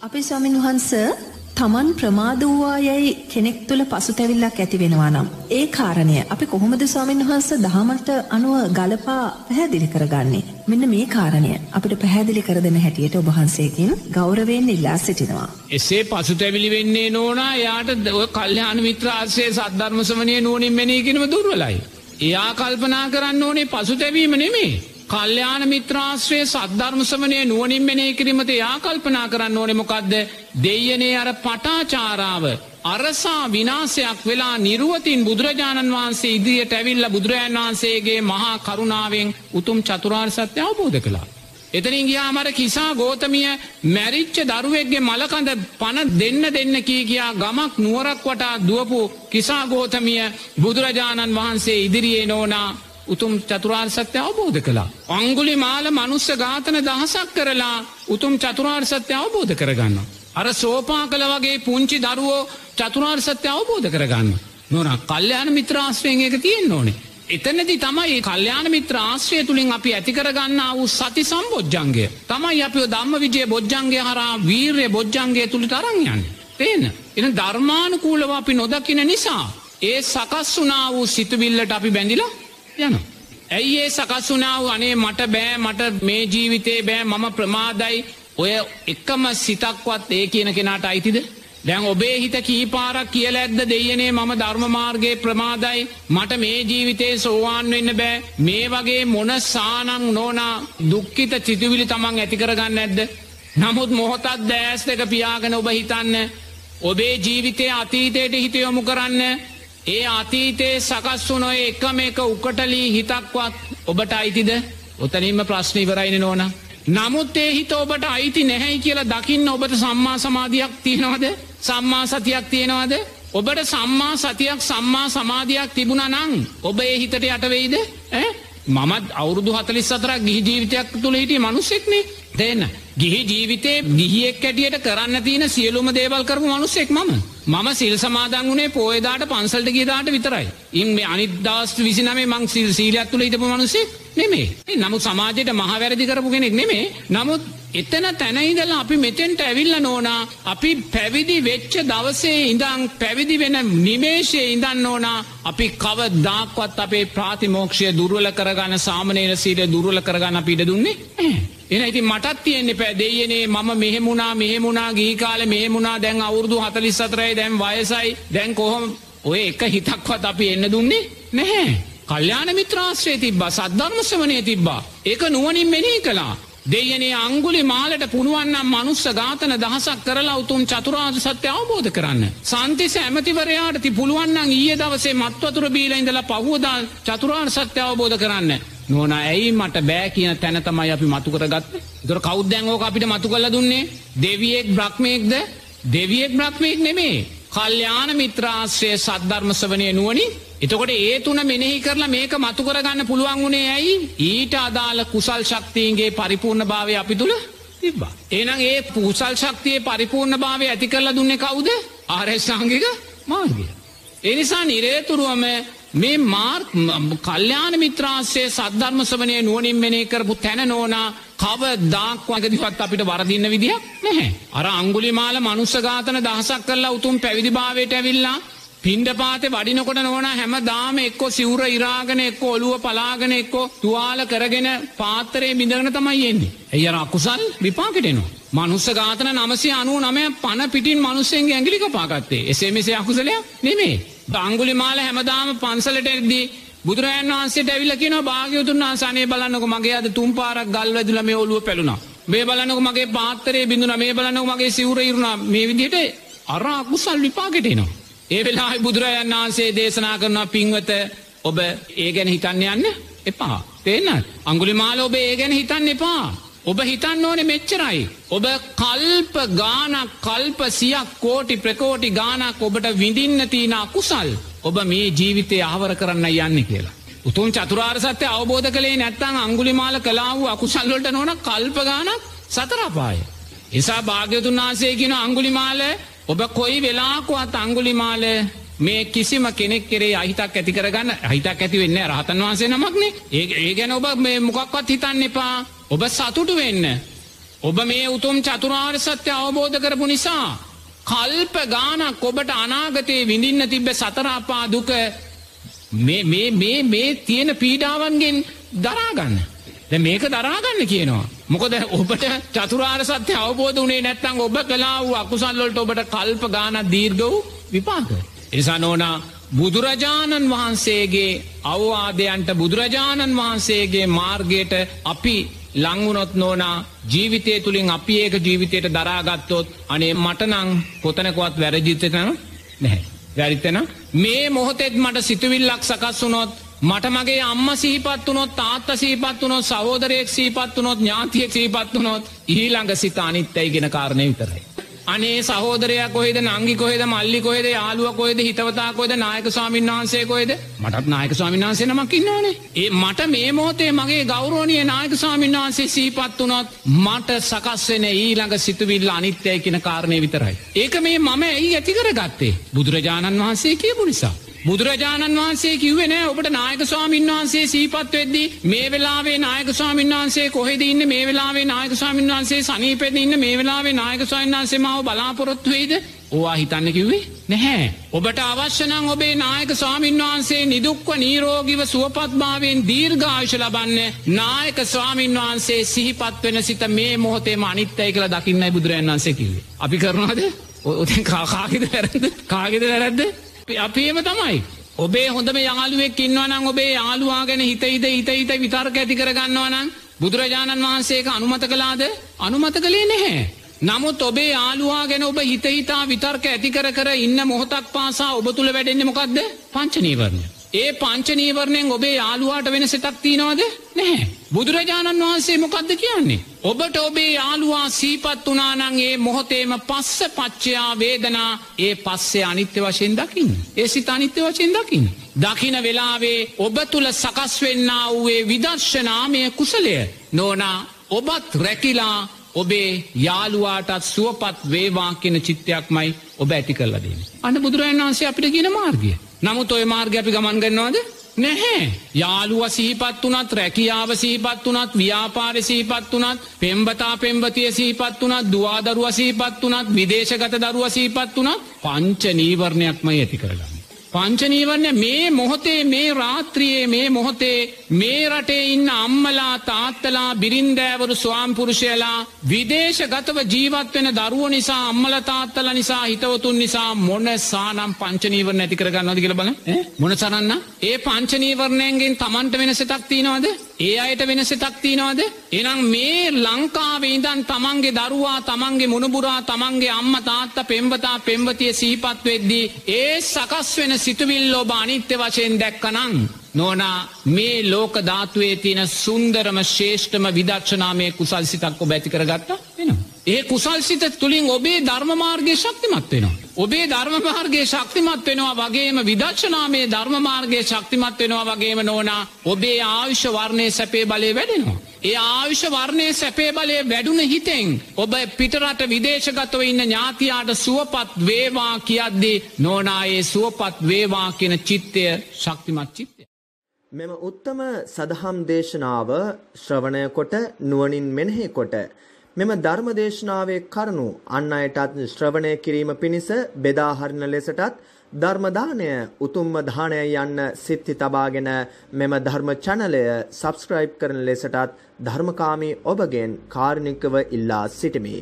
අපේ ස්වාමින් වහන්ස තමන් ප්‍රමාද වූවා යැයි කෙනෙක් තුළ පසුතැවිල්ලක් ඇති වෙනවා නම් ඒ කාරණය අපි කොහොමද ස්වාමින් වහන්ස දහමට අනුව ගලපා පැහැදිලි කරගන්නේ මෙන්න මේ කාරණය අපිට පැහැදිලි කර දෙන හැටියට ඔබ වහන්සේකින් ගෞරවයෙන් ඉල්ලා සිටිනවා එසේ පසුතැවිලි වෙන්නේ නෝනා යාට ඔය කල්්‍යයාන මිත්‍රාර්ශය සද්ධර්මසමනය නුවනින් මෙනී කිනව දුර්වලයි. එයා කල්පනා කරන්න ඕනේ පසුතැවීම නෙමේ. කල්්‍යයාන මිත්‍රාශ්‍රය සද්ධර්මසමනය නුවනින් මෙනේ කිරීමට යා කල්පනා කරන්න ඕනෙමොකක්ද දෙයනේ අර පටාචාරාව. අරසා විනාසයක් වෙලා නිරුවතින් බුදුරජාණන් වහන්සේ ඉදිරියට ඇවිල්ල බුදුරජාණන් වහන්සේගේ මහා කරුණාවෙන් උතුම් චතුරාර් සත්‍ය අවබෝධ කළා. එතනින් ගියා මර කිසා ගෝතමිය මැරිච්ච දරුවෙක්ගේ මලකඳ පන දෙන්න දෙන්න කී කියා ගමක් නුවරක් වටා දුවපු කිසා ගෝතමිය බුදුරජාණන් වහන්සේ ඉදිරියේ නෝනා උතුම් චතුරාර් සත්‍ය අවබෝධ කළා. අංගුලි මාල මනුස්ස ඝාතන දහසක් කරලා උතුම් චතුරාර් සත්‍ය අවබෝධ කරගන්න. අර සෝපා කළ වගේ පුංචි දරුවෝ චතුරාර් සත්‍ය අවබෝධ කරගන්න. නොන කල්්‍යයාන මිත්‍රාශ්‍රයෙන් එක තියෙන් ඕනේ. එතනදි තමයි කල්්‍යයාන මිත්‍ර ආශ්‍රය තුළින් අපි ඇතිකරගන්න වූ සති සම්බෝජ්ජන්ගේ. තමයි අපි ධම්ම විජය බොජ්ජන්ගේ හරා වීර්ය බොජ්ජන්ගේ තුළි තරංයන්න. තේන. එන ධර්මානුකූලව අපි නොදකින නිසා. ඒ සකස් වනා වූ සිතුවිල්ලට අපි බැඳිලා යන. ඇයි ඒ සකස් වනාව අනේ මට බෑ මට මේ ජීවිතේ බෑ මම ප්‍රමාදයි ඔය එකම සිතක්වත් ඒ කියන කෙනාට අයිතිද. දැන් ඔබේ හිත කීපාරක් කියල ඇද්ද දෙයනේ මම ධර්මමාර්ගයේ ප්‍රමාදයි මට මේ ජීවිතේ සෝවාන් වෙන්න බෑ මේ වගේ මොන සානං නෝනා දුක්කිත චිතුවිලි තමන් ඇතිකරගන්න ඇද්ද. නමුත් මොහොතත් දෑස් දෙක පියාගෙන ඔබ හිතන්න ඔබේ ජීවිතය අතීතයට හිතයොමු කරන්න ඒ අතීතයේ සකස් වුනොය එකම එක උකටලී හිතක්වත් ඔබට අයිතිද? ඔතනින්ම ප්‍රශ්න ඉවරයින නෝන. නමුත් ඒ හිත ඔබට අයිති නැහැයි කියලා දකින්න ඔබට සම්මා සමාධයක් තියෙනවද? සම්මා සතියක් තියෙනවද? ඔබට සම්මා සතියක් සම්මා සමාධයක් තිබුණ නං ඔබ ඒ හිතට යටවෙයිද මමත් අවුරුදු හතලිස් අතරක් ගිහි ජීවිතයක් තුළ හිටිය මනුස්සෙක්නේ දෙන්න ගිහි ජීවිතේ ගිහියෙක් ඇටියට කරන්න තියෙන සියලුම දේවල් කරපු මනුස්සෙක් මම මම සිල් සමාදන් වුණේ පෝයදාට පන්සල්ට ගේදාට විතරයි. ඉන් මේ අනිදස් විසිනමේ මං සිල් සීලයක් තුළ හිටපු මනුසේ නෙමේ. නමුත් සමාජයට මහවැරදි කරපු කෙනෙක් නෙමේ. නමුත් එතන තැනයිදල අපි මෙතෙන්ට ඇවිල්ල නෝනා අපි පැවිදි වෙච්ච දවසේ ඉඳං පැවිදි වෙන නිමේශය ඉඳන්න ඕනා අපි කව දාක්වත් අපේ ප්‍රාතිමෝක්ෂය දුර්වල කරගන්න සාමනේන සීට දුර්වල කරගන්න පිට දුන්නේ. එන ඉති මටත් තියෙන්නේ පැ දෙයනේ මම මෙහෙමුණා මෙහෙමුණා ගීකාල මෙහෙමුණා දැන් අවුරදු හතලිස් සතරයි දැන් වයසයි දැන් කොහොම ඔය එක හිතක්වත් අපි එන්න දුන්නේ නැහැ. කල්්‍යාන මිත්‍රාශ්‍රය තිබ්බා සද්ධර්මශ්‍රවනය තිබ්බා. ඒක නුවනින් මෙනී කලා. දෙයනේ අංගුලි මාලට පුළුවන්නම් මනුස්ස ඝාතන දහසක් කරලා උතුම් චතුරාජ සත්‍ය අවබෝධ කරන්න. සන්තිස ඇමතිවරයාට ති පුළුවන්නම් ඊය දවසේ මත්වතුර බීල ඉඳලා පහුවදා චතුරාණ සත්‍ය අවබෝධ කරන්න. නොන ඇයි මට බෑ කියන තැන තමයි අපි මතු කරගත්ත. දොර කෞද්දැංගෝක අපිට මතු කල දුන්නේ දෙවියෙක් බ්‍රහ්මයෙක්ද දෙවියෙක් බ්‍රහ්මයෙක් නෙමේ. කල්්‍යාන මිත්‍රාශ්‍රය සද්ධර්මසවනය නුවනි එතකොට ඒ තුන මෙනෙහි කරලා මේක මතු කරගන්න පුළුවන් වුණේ ඇයි ඊට අදාළ කුසල් ශක්තිීන්ගේ පරිපූර්ණ භාවය අපි තුළ තිබ්බා. ඒනම් ඒ පුසල් ශක්තිය පරිපූර්ණ භාවය ඇති කරලා දුන්නේ කවුද ආරෙස්සාංගික මාර්ගය. එනිසා නිරේතුරුවම මේ මාර් කල්්‍යාන මිත්‍රාසේ සද්ධර්මසවනය නුවනින් මෙනේ කරපු තැන නෝනා කව දාක් වගදිවත් අපිට වරදින්න විදිහක් නැහැ. අර අංගුලි මාල මනුස්සඝාතන දහසක් කරලා උතුම් පැවිදිභාවයට ඇවිල්ලා පින්ඩ පාතේ වඩිනකොට නොන හැම දාම එක්කො සිවුර ඉරාගෙන එක්ක ඔලුව පලාගෙන එක්කෝ තුවාල කරගෙන පාතරේ බිඳගෙන තමයි එන්නේ. ඇයර අකුසල් විපාකටෙනවා. මනුස්ස ගාතන නමසේ අනුව නමය පණ පිටින් මනුස්සෙන්ගේ ඇගිලික පාගත්තේ එසේ මෙසේ අකුසලයක් නෙමේ. දංගුලි මාල හැමදාම පන්සලට එක්දී බුදුරන් වන්සේ ඇවිල කියන භාගයතුන් වන්සනේ බලන්නක මගේ අද තුම් පාරක් ගල් වැදිල මේ ඔලුව පැළුණා. මේ බලන්නක මගේ පාතරේ බිඳුන මේ බලන්නක මගේ සිවර ඉරුණා මේ විදිහට අර අකුසල් විපාකටේනවා. ඒ වෙලා බුදුරජාන් වහන්සේ දේශනා කරනවා පින්වත ඔබ ඒ ගැන හිතන්න යන්න එපා. තේන්න අංගුලි මාල ඔබ ඒ ගැන හිතන්න එපා. ඔබ හිතන්න ඕනෙ මෙච්චරයි. ඔබ කල්ප ගානක් කල්ප සියක් කෝටි ප්‍රකෝටි ගානක් ඔබට විඳින්න තියන කුසල්. ඔබ මේ ජීවිතය ආවර කරන්න යන්න කියලා. උතුම් චතුරාර් සත්‍ය අවබෝධ කළේ නැත්තං අංගුලි මාල කලාව අකුසල්වලට නොන කල්ප ගානක් සතරපාය. එසා භාග්‍යතුන් වහන්සේගෙන අංගුලි මාල ඔබ කොයි වෙලාකුවත් අංගුලිමාල මේ කිසිම කෙනෙක් කෙරේ අහිතක් ඇති කරගන්න හිතක් ඇති වෙන්න රහතන් වහන්සේ නමක්නේ ඒ ඒ ගැන ඔබ මේ මොකක්වත් හිතන්න එපා ඔබ සතුටු වෙන්න ඔබ මේ උතුම් චතුරාර් සත්‍ය අවබෝධ කරපු නිසා. කල්ප ගානක් ඔබට අනාගතයේ විඳින්න තිබ්බ සතරාපා දුක මේ තියෙන පීඩාවන්ගෙන් දරාගන්න. ද මේක දරාගන්න කියනවා. මොකද ඔබට චතුරාර් සත්‍ය අවබෝධ වනේ නැත්තං ඔබ කලා වූ අකුසල්ලොට ඔබට කල්ප ගානක් දීර්ග වූ විපාක. එනිසා නෝනා බුදුරජාණන් වහන්සේගේ අවවාදයන්ට බුදුරජාණන් වහන්සේගේ මාර්ගයට අපි ලංවුනොත් නෝනා ජීවිතය තුළින් අපි ඒක ජීවිතයට දරාගත්තොත් අනේ මටනං කොතනකොවත් වැරජිතතන නැහැ. වැරිතන මේ මොහොතෙත් මට සිතුවිල්ලක් සකස් වුනොත් මට මගේ අම්ම සීපත් වනොත් තාත්ත සීපත් වනොත් සහෝදරයෙක් සීපත් වනොත් ඥාතියෙක් සීපත් වනොත් ඊළඟ සිත අනිත්තයි ගෙන කාරණය විතරයි. අනේ සහෝදරයක් කොහෙද නංගි කොහෙද මල්ලි කොහෙද යාලුව කොහෙද හිතවතා කොහෙද නායක ස්වාමීන් වහන්සේ කොහෙද? මටත් නායක ස්වාමීන් වහන්සේ නමක් ඉන්නවනේ. ඒ මට මේ මොහොතේ මගේ ගෞරවනීය නායක ස්වාමීන් වහන්සේ සිහිපත් වුණොත් මට සකස් වෙන ඊළඟ සිතුවිල්ල අනිත්‍යයි කියන කාරණේ විතරයි. ඒක මේ මම ඇයි ඇති කරගත්තේ? බුදුරජාණන් වහන්සේ කියපු නිසා. බුදුරජාණන් වහන්සේ කිව්වේ නෑ ඔබට නායක ස්වාමීන් වහන්සේ සීපත් වෙද්දී මේ වෙලාවේ නායක ස්වාමීන් වහන්සේ කොහෙද ඉන්න? මේ වෙලාවේ නායක ස්වාමීන් වහන්සේ සනීපෙද ඉන්න? මේ වෙලාවේ නායක ස්වාමීන් වහන්සේ මාව බලාපොරොත්තු වෙයිද? ඕවා හිතන්න කිව්වේ නැහැ. ඔබට අවශ්‍යනං ඔබේ නායක ස්වාමීන් වහන්සේ නිදුක්ව නීරෝගිව සුවපත්භාවෙන් දීර්ඝාශ ලබන්න නායක ස්වාමීන් වහන්සේ සිහිපත් වෙන සිත මේ මොහොතේම අනිත්තයි කළ දකින්නයි බුදුරන් වන්සේ කිවේ. අපි කරනවාද? ඔතෙන් කාකාගෙද වැරද කාගෙද වැරැද්ද? අපේම තමයි. ඔබේ හොඳම යාළුවෙක් ඉන්නවනම් ඔබේ යාළුවා ගැන හිත හිත හිත හිත විතර්ක ඇති කරගන්නවනම් බුදුරජාණන් වහන්සේක අනුමත කලාද අනුමත කළේ නැහැ. නමුත් ඔබේ යාළුවා ගැන ඔබ හිතහිතා විතර්ක ඇති කර කර ඉන්න මොහොතක් පාසා ඔබ තුළ වැඩෙන්න්න මොකක්ද පංචනීවරණය. ඒ පංචනීවරණයෙන් ඔබේ යාළුවාට වෙන සෙතක් තිීනවාද නැහැ. බුදුරජාණන් වහන්සේ මොකක්ද කියන්නේ. ඔබට ඔබේ යාළුවා සීපත් වනානන්ගේ මොහොතේම පස්ස පච්චයා වේදනා ඒ පස්සේ අනිත්‍ය වශයෙන් දකින්න. ඒ සිත අනිත්‍ය වශයෙන් දකින්න. දකින වෙලාවේ ඔබ තුළ සකස් වෙන්න වූේ විදර්ශනාමය කුසලය නෝනා ඔබත් රැකිලා ඔබේ යාළුවාටත් සුවපත් වේවා කියන චිත්තයක්මයි ඔබ ඇති කරලදන්න. අන්න බුදුරජන් වන්සේ අපිට කියන මාර්ගය. නමුත් ඔය මාර්ග අපි ගමන් ගන්නවාද නැහැ. යාළුව සීපත් වනත් රැකියාව සීපත් වනත් ව්‍යාපාර සීපත් වනත් පෙම්බතා පෙම්බතිය සීපත් වනත් දවාදරුව සීපත් වනත් විදේශගත දරුව සීපත් වනත් පංච නීවරණයක්මයි ඇති කරගන්න. පංචනීවරණය මේ මොහොතේ මේ රාත්‍රියයේ මේ මොහොතේ මේ රටේ ඉන්න අම්මලා තාත්තලා බිරින්දෑවරු ස්වාම්පුරුෂයලා විදේශගතව ජීවත් වෙන දරුව නිසා අම්මල තාත්තල නිසා හිතවතුන් නිසා මොන සානම් පංචනීවර නැති කරගන්නවද කියල බල මොන සරන්න ඒ පංචනීවරණයන්ගෙන් තමන්ට වෙන සතක් තියනවද ඒ අයට වෙන සතක් තියනවද එනම් මේ ලංකාවේ ඉදන් තමන්ගේ දරුවා තමන්ගේ මුණබුරා තමන්ගේ අම්ම තාත්ත පෙම්බතා පෙම්වතිය සීපත් වෙද්දී ඒ සකස් වෙන සිතුවිල් ඔබ අනිත්‍ය වශයෙන් දැක්කනං. නොනා මේ ලෝක ධාතුවේ තියෙන සුන්දරම ශේෂ්ඨම විදක්ෂනාමය කුසල් සිතක් ඔබ ඇති කරගත්ත වෙන. ඒ කුසල් සිත තුළින් ඔබේ ධර්මමාර්ගය ශක්තිමත් වෙනවා. ඔබේ ධර්මමාර්ගය ශක්තිමත් වෙනවා වගේම විදක්ෂනාමේ ධර්මමාර්ගය ශක්තිමත් වෙනවා වගේම නෝනා ඔබේ ආවිශ්‍ය වර්ණය සැපේ බලය වැඩෙනවා. ඒ ආවිශ්‍ය වර්ණය සැපේ බලය වැඩුණ හිතෙන් ඔබ පිටරට විදේශගතව ඉන්න ඥාතියාට සුවපත් වේවා කියද්දී නෝනායේ සුවපත් වේවා කියන චිත්තය ශක්තිමත් චිත්තය. මෙම උත්තම සදහම් දේශනාව ශ්‍රවණය කොට නුවනින් මෙනෙහි කොට මෙම ධර්ම දේශනාවේ කරුණු අන් අයටත් ශ්‍රවණය කිරීම පිණිස බෙදාහරණ ලෙසටත් ධර්මදානය උතුම්ම දානය යන්න සිත්ති තබාගෙන මෙම ධර්ම චැනලය සබස්ක්‍රයිබ් කරන ලෙසටත් ධර්මකාමී ඔබගෙන් කාරණිකව ඉල්ලා සිටිමි.